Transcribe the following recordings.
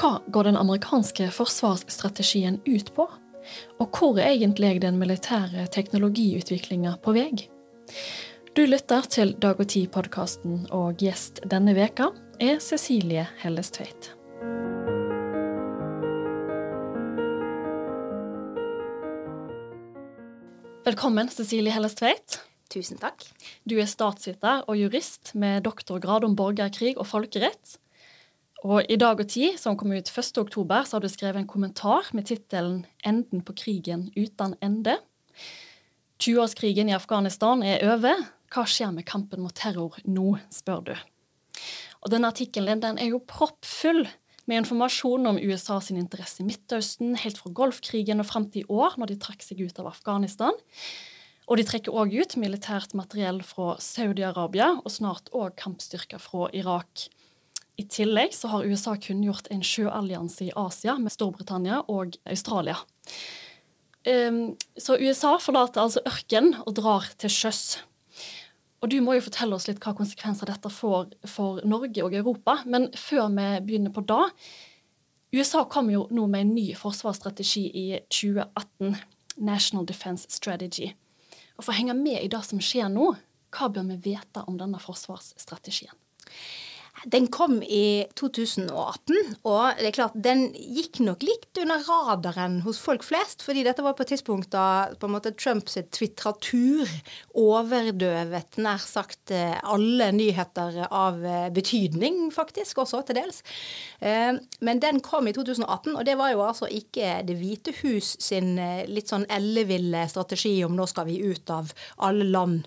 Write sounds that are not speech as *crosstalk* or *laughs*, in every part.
Hva går den amerikanske forsvarsstrategien ut på? Og hvor er egentlig den militære teknologiutviklinga på vei? Du lytter til Dag og Tid-podkasten, og gjest denne veka er Cecilie Hellestveit. Velkommen, Cecilie Hellestveit. Tusen takk. Du er statsviter og jurist med doktorgrad om borgerkrig og folkerett. Og i Dag og Tid, som kom ut 1.10, så har du skrevet en kommentar med tittelen 'Enden på krigen uten ende'. 20-årskrigen i Afghanistan er over. Hva skjer med kampen mot terror nå, spør du. Og denne artikkelen den er jo proppfull med informasjon om USA sin interesse i Midtøsten, helt fra Golfkrigen og fram til i år, når de trakk seg ut av Afghanistan. Og de trekker òg ut militært materiell fra Saudi-Arabia, og snart òg kampstyrker fra Irak. I tillegg så har USA kunngjort en sjøallianse i Asia med Storbritannia og Australia. Um, så USA forlater altså ørken og drar til sjøs. Og du må jo fortelle oss litt hva konsekvenser dette får for Norge og Europa. Men før vi begynner på da, USA kom jo nå med en ny forsvarsstrategi i 2018. National Defense Strategy. Og For å henge med i det som skjer nå, hva bør vi vite om denne forsvarsstrategien? Den kom i 2018, og det er klart, den gikk nok litt under radaren hos folk flest. fordi dette var på et tidspunkt da på en måte Trumps twitratur overdøvet nær sagt eh, alle nyheter av eh, betydning, faktisk, også til dels. Eh, men den kom i 2018, og det var jo altså ikke Det hvite hus sin litt sånn elleville strategi om nå skal vi ut av alle land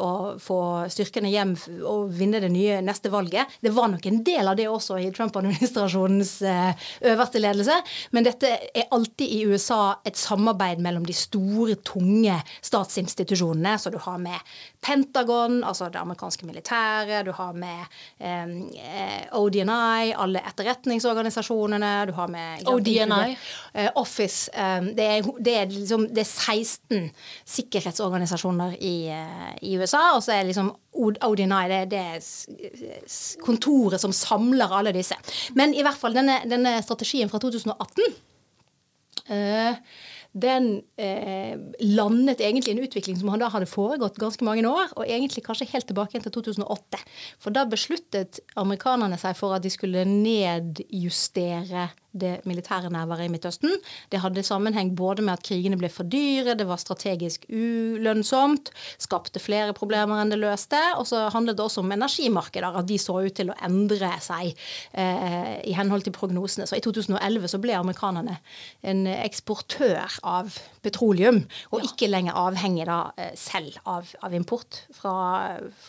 og få styrkene hjem og vinne det nye neste valget. Det var nok en del av det også i Trump-administrasjonens eh, øverste ledelse. Men dette er alltid i USA et samarbeid mellom de store, tunge statsinstitusjonene. Så du har med Pentagon, altså det amerikanske militæret, du har med eh, ODNI, alle etterretningsorganisasjonene, du har med ODNI? Uh, Office. Um, det, er, det, er liksom, det, er, 16 sikkerhetsorganisasjoner i, i USA, og så er liksom ODNI det, det kontoret som samler alle disse. Men i hvert fall denne, denne strategien fra 2018 uh, den eh, landet egentlig en utvikling som da hadde foregått ganske mange år, og egentlig kanskje helt tilbake til 2008. For da besluttet amerikanerne seg for at de skulle nedjustere det militære nærværet i Midtøsten. Det hadde sammenheng både med at krigene ble for dyre, det var strategisk ulønnsomt, skapte flere problemer enn det løste. Og så handlet det også om energimarkeder, at de så ut til å endre seg eh, i henhold til prognosene. Så i 2011 så ble amerikanerne en eksportør av petroleum, og ja. ikke lenger avhengig da eh, selv av, av import fra,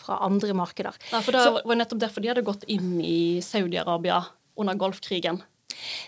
fra, andre markeder. Ja, for Det var nettopp derfor de hadde gått inn i Saudi-Arabia under Golfkrigen.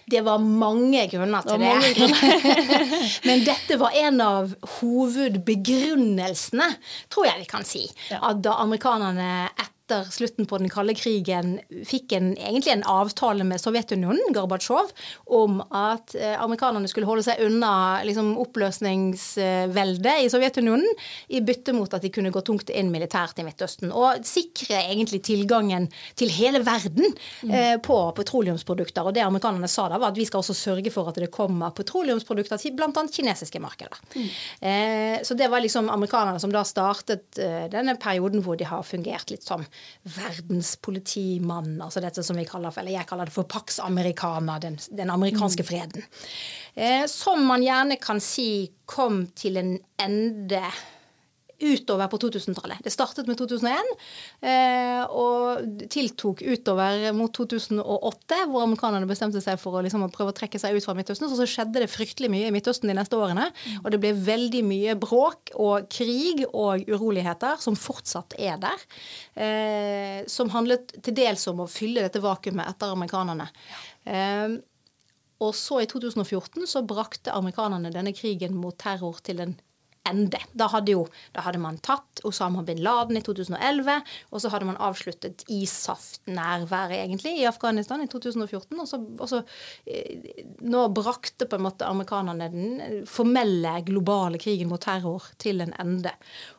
Det var mange grunner til det. Grunner. *laughs* Men dette var en av hovedbegrunnelsene, tror jeg vi kan si. Ja. At da amerikanerne etter etter slutten på den kalde krigen fikk en, egentlig en avtale med Sovjetunionen, Gorbatsjov, om at eh, amerikanerne skulle holde seg unna liksom, oppløsningsveldet i Sovjetunionen, i bytte mot at de kunne gå tungt inn militært i Midtøsten. Og sikre egentlig tilgangen til hele verden mm. eh, på petroleumsprodukter. Og det amerikanerne sa da, var at vi skal også sørge for at det kommer petroleumsprodukter til bl.a. kinesiske markeder. Mm. Eh, så det var liksom amerikanerne som da startet eh, denne perioden hvor de har fungert litt som verdenspolitimann, altså dette som vi kaller for, eller jeg kaller det for Pax Americana, den, den amerikanske mm. freden. Eh, som man gjerne kan si kom til en ende utover på 2000-tallet. Det startet med 2001 eh, og tiltok utover mot 2008, hvor amerikanerne bestemte seg for å, liksom, å prøve å trekke seg ut fra Midtøsten. Så, så skjedde det fryktelig mye i Midtøsten de neste årene. Mm. Og det ble veldig mye bråk og krig og uroligheter som fortsatt er der. Eh, som handlet til dels om å fylle dette vakuumet etter amerikanerne. Eh, og så i 2014 så brakte amerikanerne denne krigen mot terror til en ende. Da hadde, jo, da hadde man tatt Osama bin Laden i 2011, og så hadde man avsluttet ISAF-nærværet egentlig i Afghanistan i 2014. Og så, og så eh, Nå brakte på en måte amerikanerne den formelle globale krigen mot terror til en ende.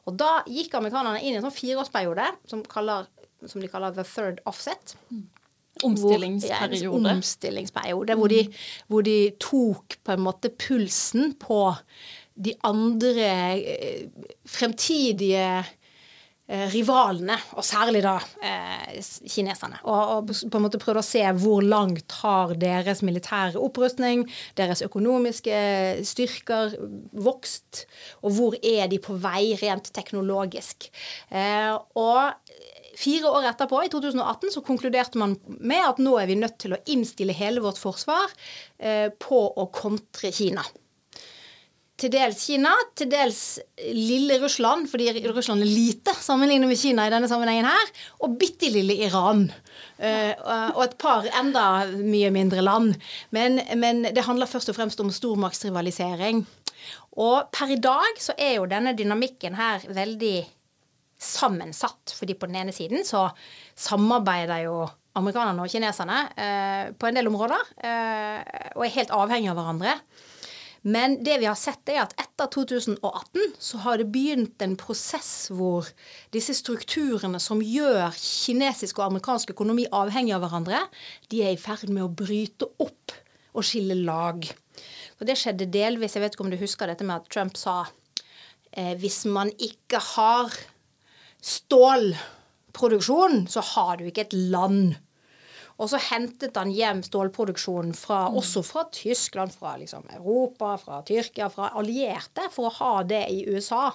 Og da gikk amerikanerne inn i en sånn fireårsperiode som, kaller, som de kaller the third offset. omstillingsperiode. Hvor, ja, omstillingsperiode hvor, de, hvor de tok på en måte pulsen på de andre eh, fremtidige Eh, rivalene, og særlig da eh, kineserne. Og, og, på en måte prøvde å se hvor langt har deres militære opprustning, deres økonomiske styrker vokst, og hvor er de på vei rent teknologisk. Og Fire år etterpå, i 2018, så konkluderte man med at nå er vi nødt til å innstille hele vårt forsvar på å kontre Kina til dels Kina, til dels lille Russland, fordi Russland er lite sammenlignet med Kina i denne sammenhengen her, og bitte lille Iran. Uh, og et par enda mye mindre land. Men, men, det handler først og fremst om stormaktsrivalisering. Og per i dag så er jo denne dynamikken her veldig sammensatt. Fordi på den ene siden så samarbeider jo amerikanerne og kineserne uh, på en del områder, uh, og er helt avhengige av hverandre. Men det vi har sett, er at etter 2018 så har det begynt en prosess hvor disse strukturene som gjør kinesisk og amerikansk økonomi avhengig av hverandre, de er i ferd med å bryte opp og skille lag. Og Det skjedde delvis Jeg vet ikke om du husker dette med at Trump sa eh, hvis man ikke har stålproduksjon, så har du ikke et land. Og så hentet han hjem stålproduksjonen fra, mm. også fra Tyskland, fra liksom Europa, fra Tyrkia, fra allierte, for å ha det i USA.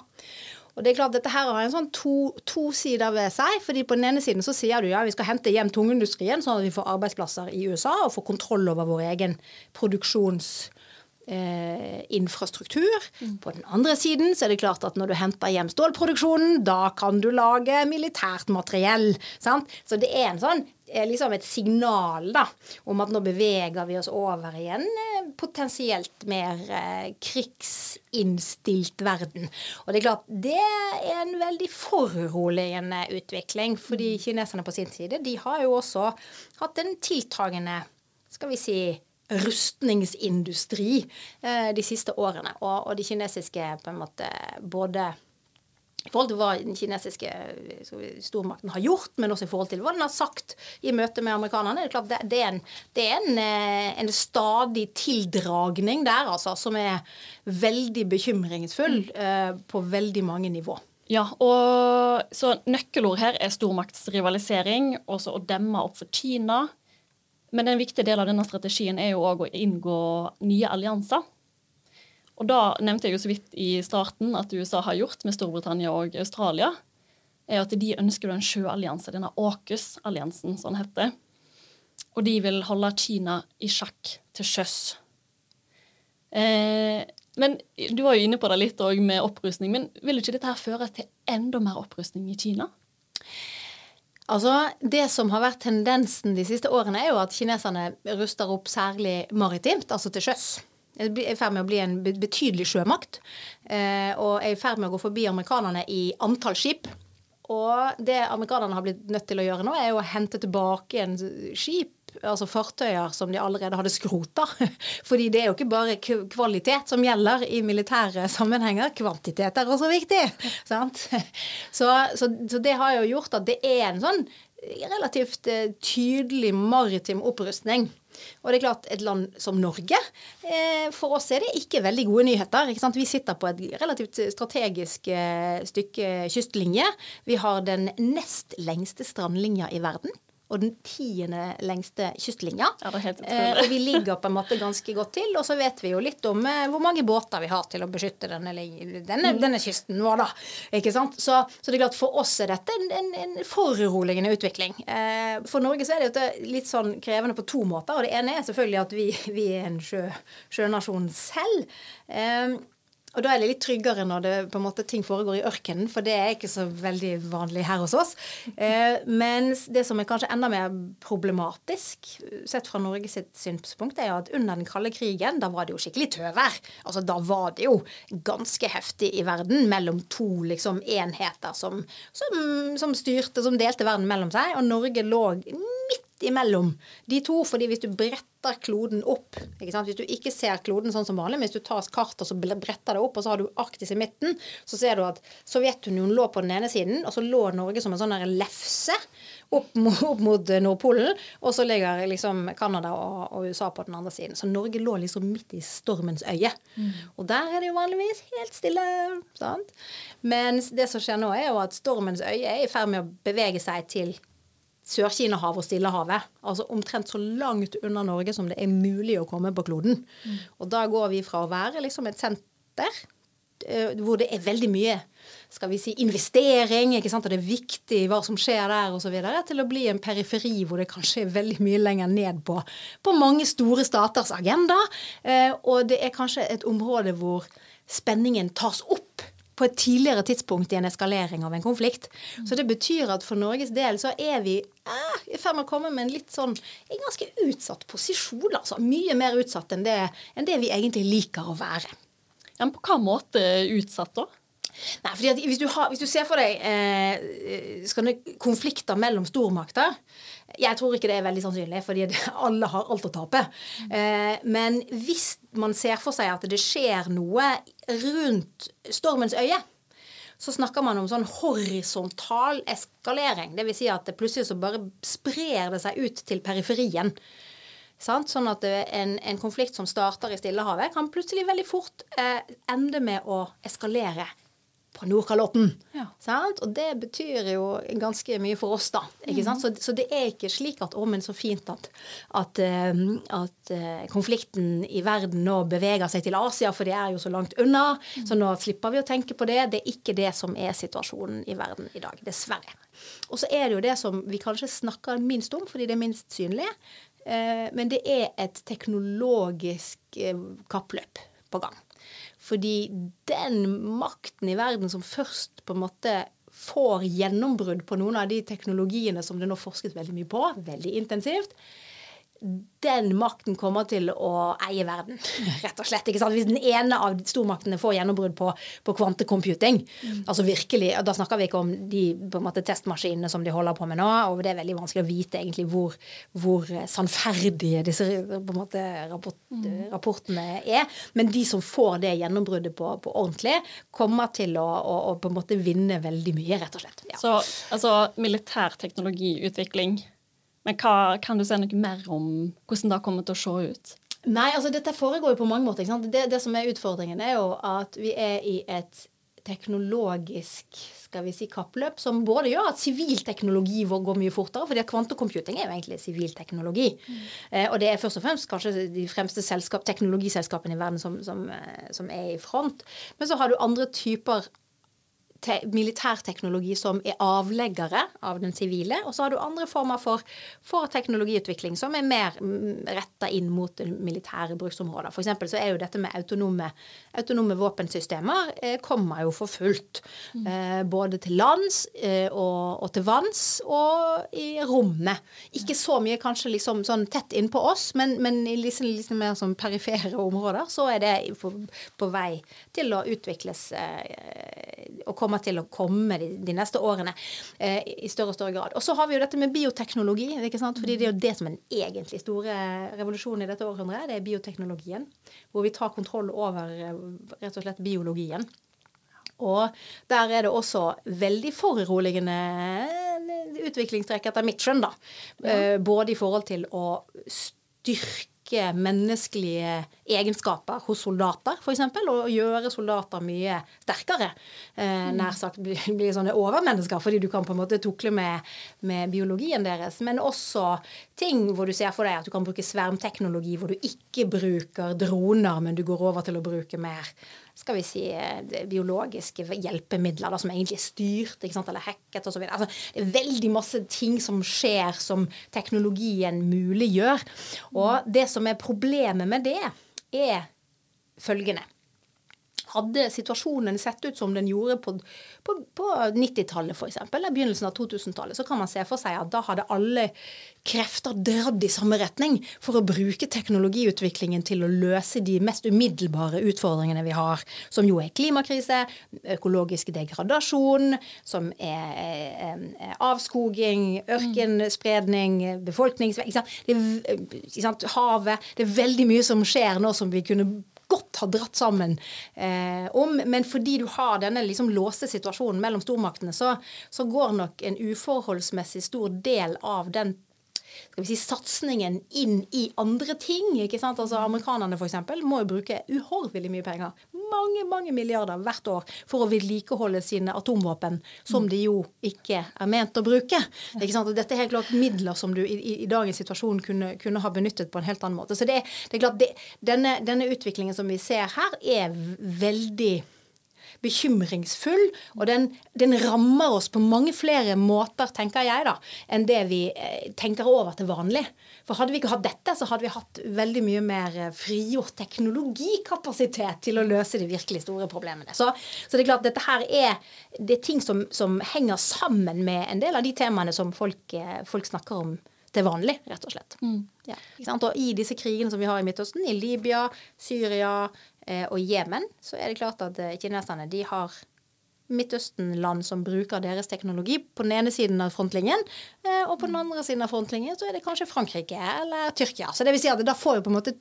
Og det er klart Dette her har en sånn to, to, sider ved seg. fordi På den ene siden så sier du ja, vi skal hente hjem tungindustrien, sånn at vi får arbeidsplasser i USA og får kontroll over vår egen produksjonsinfrastruktur. eh. Mm. På den andre siden så er det klart at når du henter hjem stålproduksjonen, da kan du lage militært materiell. Sant? Så det er en sånn liksom et signal da, om at nå beveger vi oss over i en eh, potensielt mer eh, krigsinnstilt verden. Og det er klart, det er en veldig foruroligende utvikling. Fordi mm. kineserne på sin side de har jo også hatt en tiltagende skal vi si, rustningsindustri eh, de siste årene. Og, og de kinesiske på en måte både i forhold til hva den kinesiske stormakten har gjort, men også i forhold til hva den har sagt i møte med amerikanerne. Det er klart det, det er, en, det er en, eh, en, stadig tildragning der, altså, som er veldig bekymringsfull eh, på veldig mange nivå. Ja, og så Nøkkelord her er stormaktsrivalisering, også å demme opp for Kina, men en viktig del av denne strategien er jo òg å inngå nye allianser. Og da nevnte jeg jo så vidt i starten at USA har gjort med Storbritannia og Australia, er at de ønsker en sjøallianse, denne AUKUS-alliansen, som den heter. Og de vil holde Kina i sjakk til sjøs. Eh, men du var jo inne på det litt òg med opprustning. Men vil ikke dette her føre til enda mer opprustning i Kina? Altså, Det som har vært tendensen de siste årene, er jo at kineserne ruster opp særlig maritimt, altså til sjøs. Er i ferd med å bli en betydelig sjømakt. Og jeg er i ferd med å gå forbi amerikanerne i antall skip. Og det amerikanerne har blitt nødt til å gjøre nå, er jo å hente tilbake en skip altså fartøyer som de allerede hadde skrota. *laughs* Fordi det er jo ikke bare kvalitet som gjelder i militære sammenhenger, kvantitet er også viktig. *laughs* Sant? *laughs* Så, så, så det har jo gjort at det er en sånn relativt eh, tydelig maritim opprustning. Og det er klart, et land som Norge, eh, for oss er det ikke veldig gode nyheter. Vi sitter på et relativt strategisk eh, stykke kystlinje. Vi har den nest lengste strandlinja i verden og den tiende lengste kystlinja. Ja, eh, og vi ligger på en måte ganske godt til. Og så vet vi jo litt om eh, hvor mange båter vi har til å beskytte denne, denne, mm. denne kysten vår, da. Ikke sant? Så, så, det er klart for oss er dette en, en, en foruroligende utvikling. Eh, for Norge så er det jo litt sånn krevende på to måter. Og det ene er selvfølgelig at vi, vi er en sjø, sjønasjon selv. Eh, og da er det litt tryggere når det på en måte ting foregår i ørkenen, for det er ikke så veldig vanlig her hos oss. Eh, mens det som er kanskje enda mer problematisk, sett fra Norge sitt synspunkt, er at under den kalde krigen, da var det jo skikkelig tøvær. Altså da var det jo ganske heftig i verden mellom to liksom enheter som, som, som styrte, som delte verden mellom seg, og Norge lå midt imellom de to. fordi hvis du bretter kloden opp Hvis du ikke ser kloden sånn som vanlig, men hvis du tar kart og så bretter det opp, og så har du Arktis i midten, så ser du at Sovjetunionen lå på den ene siden, og så lå Norge som en sånn lefse opp mot, opp mot, Nordpolen. Og så ligger liksom Canada og, og, USA på den andre siden. Så Norge lå liksom midt i stormens øye. Mm. Og der er det jo vanligvis helt stille. sant? Mens det som skjer nå, er jo at stormens øye er i ferd med å bevege seg til Sør-Kina-havet og Stillehavet. Altså omtrent så langt unna Norge som det er mulig å komme på kloden. Mm. Og da går vi fra å være liksom et senter eh, hvor det er veldig mye skal vi si, investering, ikke sant? og det er viktig hva som skjer der osv., til å bli en periferi hvor det kanskje er veldig mye lenger ned på, på mange store staters agenda. Eh, og det er kanskje et område hvor spenningen tas opp på et tidligere tidspunkt i en eskalering av en konflikt. Så det betyr at for Norges del så er vi eh, i ferd med å komme med en litt sånn en ganske utsatt posisjon. altså Mye mer utsatt enn det, enn det vi egentlig liker å være. Ja, men på hva måte utsatt, da? Nei, fordi hvis du, har, hvis du, ser for deg eh, konflikter mellom stormakter Jeg tror ikke det er veldig sannsynlig, fordi *laughs* alle har alt å tape. Eh, men hvis man ser for seg at det skjer noe rundt stormens øye, så snakker man om sånn horisontal eskalering. Dvs. Si at det plutselig så bare sprer det seg ut til periferien. Sånn at en, en, konflikt som starter i Stillehavet, kan plutselig veldig fort eh, ende med å eskalere på Nordkalotten. Ja. Og det betyr jo ganske mye for oss, da. ikke sant? Så, så, det er ikke slik at å, men så fint at, at, uh, at uh, konflikten i verden nå beveger seg til Asia, for det er jo så langt unna. Mm. Så nå slipper vi å tenke på det. Det er ikke det som er situasjonen i verden i dag. Dessverre. Og så er det jo det som vi kanskje snakker minst om, fordi det er minst synlig. Uh, men det er et teknologisk kappløp på gang. Fordi den makten i verden som først på en måte får gjennombrudd på noen av de teknologiene som det nå forskes veldig mye på, veldig intensivt, den makten kommer til å eie verden, rett og slett. Hvis den ene av stormaktene får gjennombrudd på, på kvantecomputing, mm. altså virkelig, Da snakker vi ikke om de måte, testmaskinene som de holder på med nå, og det er veldig vanskelig å vite egentlig hvor, hvor sannferdige disse måte, rapport, mm. rapportene er. Men de som får det gjennombruddet på, på ordentlig, kommer til å, å, å, på en måte vinne veldig mye, rett og slett. Ja. Så altså militær teknologiutvikling men hva, kan du si noe mer om hvordan det kommer til å se ut? Nei, altså dette foregår jo på mange måter. Det, det, som er utfordringen, er jo at vi er i et teknologisk skal vi si, kappløp som både gjør at sivil teknologi går mye fortere, fordi at kvantecomputing er jo egentlig sivil teknologi. Mm. Eh, og det er først og fremst kanskje de fremste selskap, teknologiselskapene i verden som, som, eh, som er i front. Men så har du andre typer te militærteknologi som er avleggere av den sivile. Og så har du andre former for, for teknologiutvikling som er mer mm, retta inn mot militære bruksområder. For så er jo dette med autonome, autonome våpensystemer eh, kommer jo for fullt. Mm. Eh, både til lands eh, og, og, til vanns og i rommet. Ikke så mye kanskje liksom sånn tett innpå oss, men, men i liksom, liksom mer sånn perifere områder så er det på, på vei til å utvikles eh, og komme kommer til å komme de, de neste årene eh, i større og større grad. Og så har vi jo dette med bioteknologi. ikke sant? Fordi det er jo det som er den egentlig store revolusjonen i dette århundret. Det er bioteknologien. Hvor vi tar kontroll over eh, rett og slett biologien. Og der er det også veldig foruroligende eh, utviklingstrekk etter mitt skjønn, da. Ja. Eh, både i forhold til å styrke menneskelige egenskaper hos soldater, f.eks., og gjøre soldater mye sterkere. Eh, mm. nær sagt bli, bli, sånne overmennesker, fordi du kan på en måte tukle med, med, biologien deres. Men også ting hvor du ser for deg at du kan bruke svermteknologi, hvor du ikke bruker droner, men du går over til å bruke mer skal vi si, eh, biologiske hjelpemidler da, som egentlig er styrt sant, eller hacket osv. Altså, det er veldig masse ting som skjer som teknologien muliggjør. Og det som er problemet med det, er følgende. Hadde situasjonen sett ut som den gjorde på, på, på 90-tallet f.eks., eller begynnelsen av 2000-tallet, så kan man se for seg at da hadde alle krefter dratt i samme retning for å bruke teknologiutviklingen til å løse de mest umiddelbare utfordringene vi har, som jo er klimakrise, økologisk degradasjon, som er, avskoging, ørkenspredning, befolkningsvekst, havet Det er veldig mye som skjer nå som vi kunne godt ha dratt sammen eh, om. Men fordi du har denne liksom låste situasjonen mellom stormaktene, så, så går nok en uforholdsmessig stor del av den skal vi si, satsingen inn i andre ting. ikke sant? Altså Amerikanerne for eksempel, må jo bruke uhorvelig mye penger. Mange mange milliarder hvert år for å vedlikeholde sine atomvåpen, som de jo ikke er ment å bruke. ikke sant? Og Dette er helt klart midler som du i, i, i dagens situasjon kunne, kunne, ha benyttet på en helt annen måte. Så det, det er klart, det, denne, denne utviklingen som vi ser her, er veldig bekymringsfull. Og den, den, rammer oss på mange flere måter, tenker jeg, da, enn det vi eh, tenker over til vanlig. For hadde vi ikke hatt dette, så hadde vi hatt veldig mye mer eh, frigjort teknologikapasitet til å løse de virkelig store problemene. Så, så det er klart, dette her er, det er ting som, som, henger sammen med en del av de temaene som folk, eh, folk snakker om til vanlig, rett og slett. Mm. Ja, og i disse krigene som vi har i Midtøsten, i Libya, Syria, og Jemen så er det klart at eh, kineserne de har Midtøsten-land som bruker deres teknologi på den ene siden av frontlinjen, eh, og på den andre siden av frontlinjen så er det kanskje Frankrike eller Tyrkia. Så det vil si at da får jo på en måte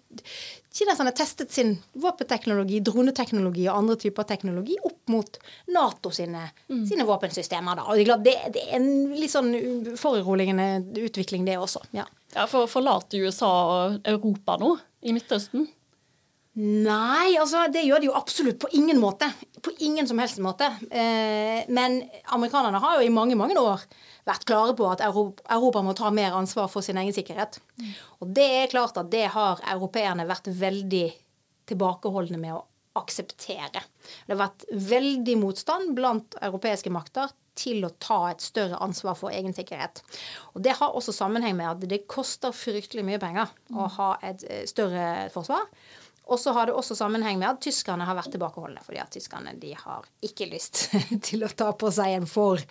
kineserne testet sin våpenteknologi, droneteknologi og andre typer teknologi opp mot Nato sine, mm. sine våpensystemer. Da. Og det er, klart, det, det er en litt sånn foruroligende utvikling, det også. Ja, ja for Forlater USA og Europa nå i Midtøsten? Nei, altså det gjør de jo absolutt på ingen måte. På ingen som helst måte. Eh, men amerikanerne har jo i mange, mange år vært klare på at Europa, må ta mer ansvar for sin egen sikkerhet. Og det er klart at det har europeerne vært veldig tilbakeholdne med å akseptere. Det har vært veldig motstand blant europeiske makter til å ta et større ansvar for egen sikkerhet. Og Det har også sammenheng med at det koster fryktelig mye penger å ha et eh, større forsvar. Og så har det også sammenheng med at tyskerne har vært tilbakeholdne. fordi at tyskerne de har ikke lyst *laughs* til å ta på seg en for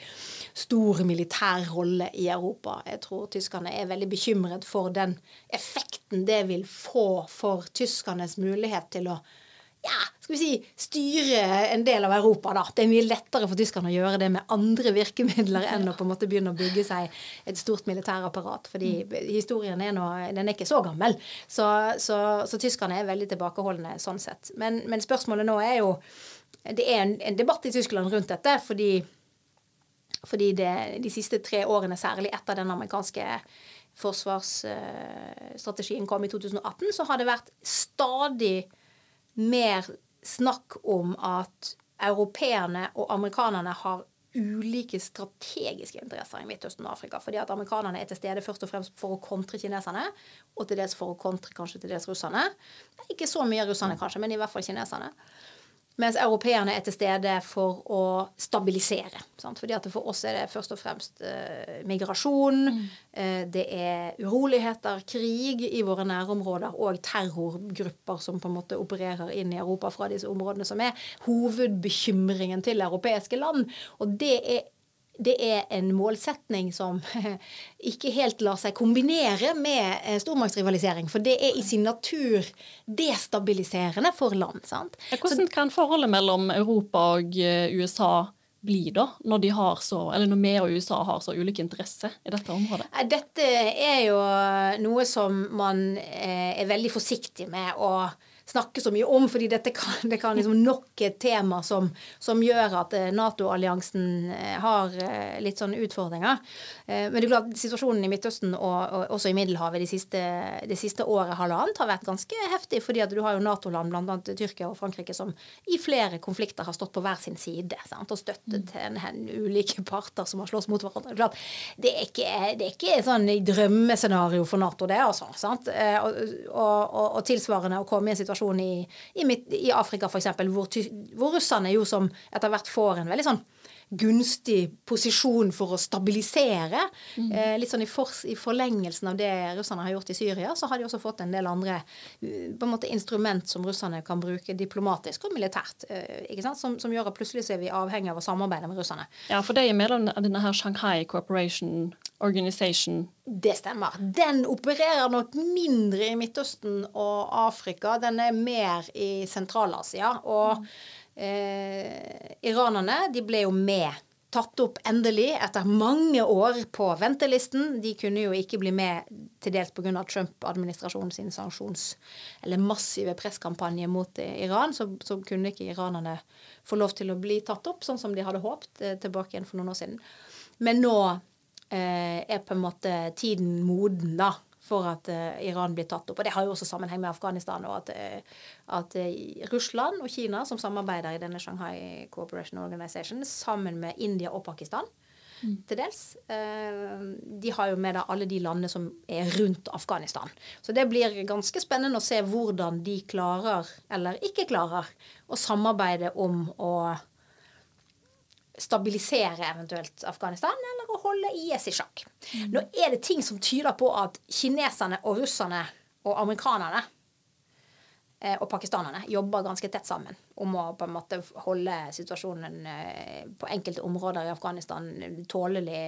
stor militær rolle i Europa. Jeg tror tyskerne er veldig bekymret for den effekten det vil få for tyskernes mulighet til å ja, skal vi si, styre en del av Europa. da. Det er mye lettere for tyskerne å gjøre det med andre virkemidler enn å på en måte begynne å bygge seg et stort militærapparat. fordi historien er, nå, den er ikke så gammel. Så, så, så, tyskerne er veldig tilbakeholdne sånn sett. Men, men spørsmålet nå er jo Det er en, en debatt i Tyskland rundt dette fordi, fordi det, de siste tre årene, særlig etter den amerikanske forsvarsstrategien kom i 2018, så har det vært stadig mer snakk om at europeerne og amerikanerne har ulike strategiske interesser i Midtøsten og Afrika. Fordi at amerikanerne er til stede først og fremst for å kontre kineserne, og til dels for å kontre kanskje til dels russerne. Ikke så mye russerne, kanskje, men i hvert fall kineserne. Mens europeerne er til stede for å stabilisere. Sant? Fordi at For oss er det først og fremst eh, migrasjon, mm. eh, det er uroligheter, krig i våre nærområder og terrorgrupper som på en måte opererer inn i Europa fra disse områdene, som er hovedbekymringen til europeiske land. Og det er det er en målsetning som *laughs* ikke helt lar seg kombinere med eh, stormaktsrivalisering. For det er i sin natur destabiliserende for land. sant? Hvordan kan forholdet mellom Europa og eh, USA bli, da, når, de har så, eller når vi og USA har så ulike interesser i dette området? Dette er jo noe som man eh, er veldig forsiktig med å snakke så mye om, fordi dette kan, det kan liksom nok et tema som, som gjør at eh, Nato-alliansen eh, har eh, litt sånne utfordringer. Men det er klart situasjonen i Midtøsten og, og også i Middelhavet de siste, de siste året halvannet har vært ganske heftig, fordi at du har jo Nato-land, bl.a. Tyrkia og Frankrike, som i flere konflikter har stått på hver sin side sant? og støttet en, en, ulike parter som har slåss mot hverandre. Klart, det er ikke, det er ikke sånn drømmescenario for Nato, det, altså. Sant? Og, og, og tilsvarende å komme i en situasjon situasjon i, i, i Afrika f.eks., hvor, hvor russerne jo som etter hvert får en veldig sånn gunstig posisjon for å stabilisere. Mm. Eh, litt sånn i, for, i, forlengelsen av det russerne har gjort i Syria, så har de også fått en del andre eh, på en måte instrument som russerne kan bruke diplomatisk og militært. Eh, ikke sant? Som, som, gjør at plutselig så er vi avhengig av å samarbeide med russerne. Ja, for det er medlem av denne her Shanghai Cooperation Organization. Det stemmer. Den opererer nok mindre i Midtøsten og Afrika. Den er mer i Sentral-Asia. og mm eh, iranerne de ble jo med. Tatt opp endelig etter mange år på ventelisten. De kunne jo ikke bli med til dels pga. Trump-administrasjonens sanksjons- eller massive presskampanje mot Iran. Så, så, kunne ikke iranerne få lov til å bli tatt opp, sånn som de hadde håpet eh, tilbake igjen for noen år siden. Men nå eh, er på en måte tiden moden, da for at uh, Iran blir tatt opp. Og Det har jo også sammenheng med Afghanistan og at, uh, at uh, Russland og Kina, som samarbeider i denne Shanghai Cooperation Organization, sammen med India og Pakistan mm. til dels, de har jo med da alle de landene som er rundt Afghanistan. Så det blir ganske spennende å se hvordan de klarer, eller ikke klarer, å samarbeide om å stabilisere eventuelt Afghanistan, eller å holde IS i sjakk. Mm. Nå er det ting som tyder på at kineserne og russerne og amerikanerne eh, og pakistanerne jobber ganske tett sammen om å på en måte holde situasjonen eh, på enkelte områder i Afghanistan tålelig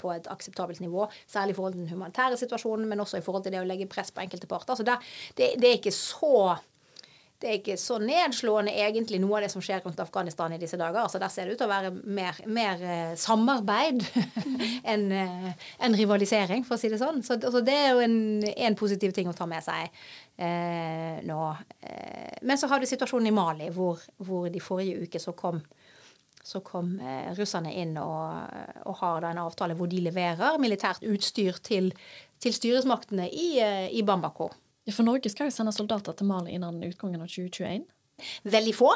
på et akseptabelt nivå. Særlig i forhold til den humanitære situasjonen, men også i forhold til det å legge press på enkelte parter. Så det, det, det er ikke så det er ikke så nedslående egentlig noe av det som skjer rundt Afghanistan i disse dager. Altså Der ser det ut til å være mer, mer eh, samarbeid *laughs* enn eh, en rivalisering, for å si det sånn. Så altså, det er jo en, en, positiv ting å ta med seg eh, nå. Eh, men så har du situasjonen i Mali, hvor, hvor de forrige uke så kom så kom eh, russerne inn og, og, har da en avtale hvor de leverer militært utstyr til, til styresmaktene i, i Bamako. Ja, For Norge skal jo sende soldater til Mali innen utgangen av 2021? Veldig få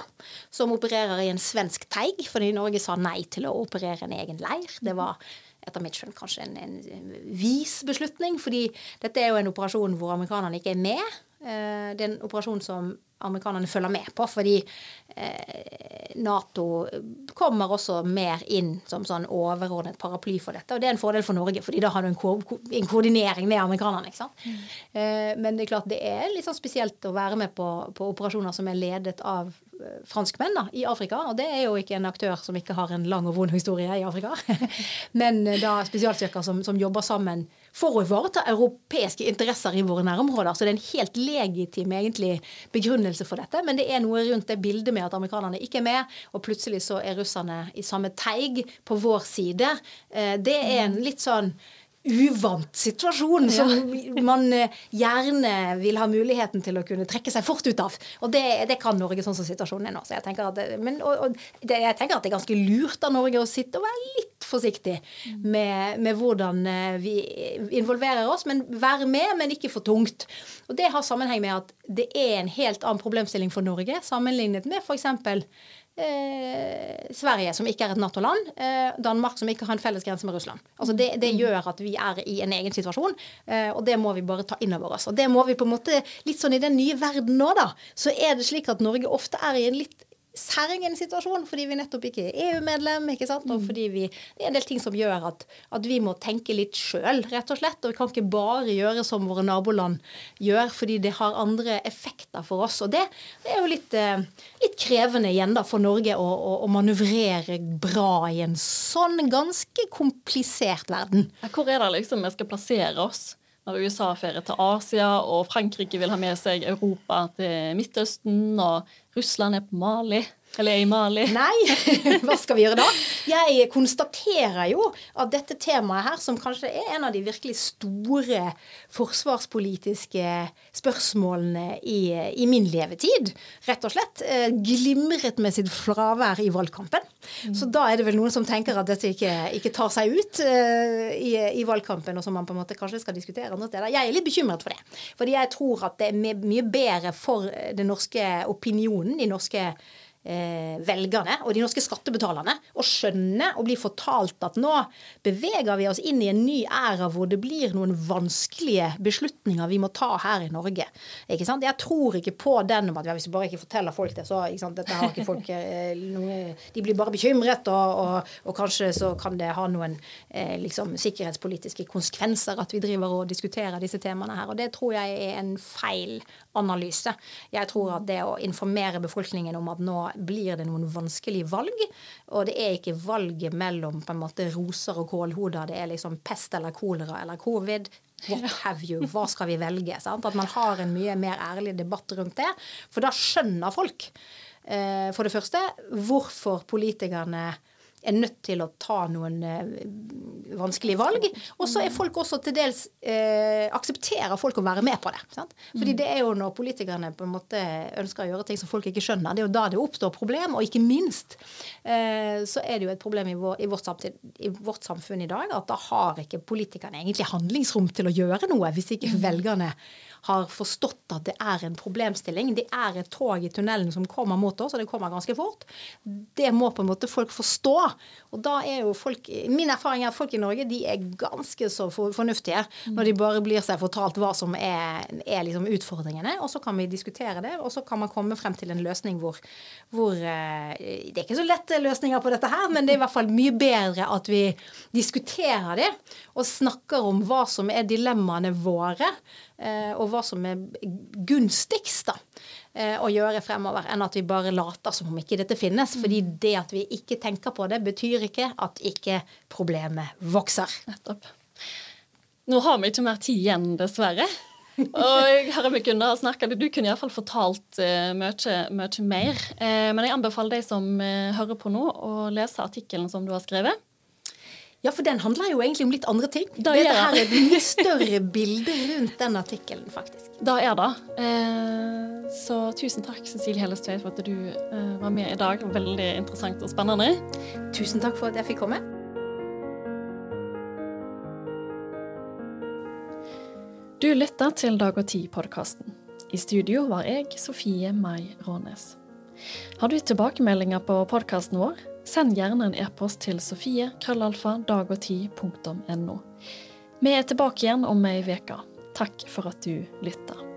som opererer i en svensk teig, fordi Norge sa nei til å operere en egen leir. Det var etter mitt skjønn kanskje en, en vis beslutning, fordi dette er jo en operasjon hvor amerikanerne ikke er med. Eh, det er en operasjon som amerikanerne følger med på, fordi eh, Nato kommer også mer inn som sånn overordnet paraply for dette. Og det er en fordel for Norge, fordi da har du en, ko en koordinering med amerikanerne. ikke sant? Mm. Eh, men det er klart det er litt sånn spesielt å være med på, på operasjoner som er ledet av franskmenn da, i Afrika. Og det er jo ikke en aktør som ikke har en lang og vond historie i Afrika. *laughs* men eh, da spesialstyrker som, som jobber sammen for å ivareta europeiske interesser i våre nærområder. Så det er en helt legitim egentlig begrunnelse for dette. Men det er noe rundt det bildet med at amerikanerne ikke er med, og plutselig så er russerne i samme teig på vår side. Eh, det er en litt sånn uvant situasjon som man eh, gjerne vil ha muligheten til å kunne trekke seg fort ut av. Og det, det kan Norge sånn som situasjonen er nå. Så jeg tenker at, men, og, og det, jeg tenker at det er ganske lurt av Norge å sitte og være litt forsiktig med, med, hvordan eh, vi involverer oss. Men være med, men ikke for tungt. Og det har sammenheng med at det er en helt annen problemstilling for Norge sammenlignet med f.eks. Eh, Sverige, som ikke er et Nato-land. Eh, Danmark, som ikke har en felles grense med Russland. Altså det, det, gjør at vi er i en egen situasjon, eh, og det må vi bare ta inn over oss. Og det må vi på en måte, Litt sånn i den nye verden nå, da, så er det slik at Norge ofte er i en litt særegen situasjon fordi vi nettopp ikke er EU-medlem. ikke sant? Og mm. fordi vi, Det er en del ting som gjør at, at vi må tenke litt sjøl, rett og slett. Og vi kan ikke bare gjøre som våre naboland gjør, fordi det har andre effekter for oss. Og det, det er jo litt, eh, litt, krevende igjen da for Norge å, å, å, manøvrere bra i en sånn ganske komplisert verden. Hvor er det liksom vi skal plassere oss? når USA feirer til Asia, og Frankrike vil ha med seg Europa til Midtøsten, og Russland er på Mali. Eller er i Mali. *laughs* Nei, *laughs* hva skal vi gjøre da? Jeg konstaterer jo at dette temaet her, som kanskje er en av de virkelig store forsvarspolitiske spørsmålene i, i min levetid, rett og slett, eh, glimret med sitt fravær i valgkampen. Mm. Så da er det vel noen som tenker at dette ikke, ikke tar seg ut uh, i, i, valgkampen, og som man på en måte kanskje skal diskutere andre steder. Jeg er litt bekymret for det. Fordi jeg tror at det er mye bedre for den norske opinionen, de norske velgerne og de norske skattebetalerne å skjønne og bli fortalt at nå beveger vi oss inn i en ny æra hvor det blir noen vanskelige beslutninger vi må ta her i Norge. Ikke sant? Jeg tror ikke på den om at hvis vi bare ikke forteller folk det, så dette har ikke folk eh, noe, De blir bare bekymret, og, og, og, kanskje så kan det ha noen eh, liksom, sikkerhetspolitiske konsekvenser at vi driver og diskuterer disse temaene her. Og det tror jeg er en feil analyse. Jeg tror at det å informere befolkningen om at nå blir det noen vanskelige valg. Og det er ikke valget mellom på en måte roser og kålhoder. Det er liksom pest eller kolera eller covid. What have you? Hva skal vi velge? Sant? At man har en mye mer ærlig debatt rundt det. For da skjønner folk, eh, for det første, hvorfor politikerne er nødt til å ta noen eh, vanskelige valg. Og så er folk også til dels eh, aksepterer folk å være med på det. Sant? Fordi mm. det er jo når politikerne på en måte ønsker å gjøre ting som folk ikke skjønner, det er jo da det oppstår problem. Og ikke minst eh, så er det jo et problem i, vår, i, vårt samtid, i, vårt samfunn i dag at da har ikke politikerne egentlig handlingsrom til å gjøre noe hvis ikke mm. velgerne har forstått at det er en problemstilling. Det er et tog i tunnelen som kommer mot oss, og det kommer ganske fort. Det må på en måte folk forstå. Og da er jo folk Min erfaring er at folk i Norge de er ganske så fornuftige når de bare blir seg fortalt hva som er, er liksom utfordringene, og så kan vi diskutere det, og så kan man komme frem til en løsning hvor, hvor eh, Det er ikke så lette løsninger på dette her, men det er i hvert fall mye bedre at vi diskuterer det og snakker om hva som er dilemmaene våre, og hva som er gunstigst da, eh, å gjøre fremover, enn at vi bare later som om ikke dette finnes. Fordi mm. det at vi ikke tenker på det, betyr ikke at ikke problemet vokser. Nettopp. Nå har vi ikke mer tid igjen, dessverre. *laughs* Og her vi kunne ha snakket, Du kunne iallfall fortalt uh, mye, mye, mer. Uh, men jeg anbefaler de som uh, hører på nå, å lese artikkelen som du har skrevet. Ja, for den handler jo egentlig om litt andre ting. Da Dette her er et mye større bilde rundt den artikkelen, faktisk. Da er det. Eh, så tusen takk, Cecilie Hellestveit, for at du eh, var med i dag. Veldig interessant og spennende. Tusen takk for at jeg fikk komme. Du lytter til Dag og Tid-podkasten. I studio var jeg, Sofie Mai Rånes. Har du tilbakemeldinger på podkasten vår? Send gjerne en e-post til sofie krøllalfa dagogti.no. Vi er tilbake igjen om ei uke. Takk for at du lytter.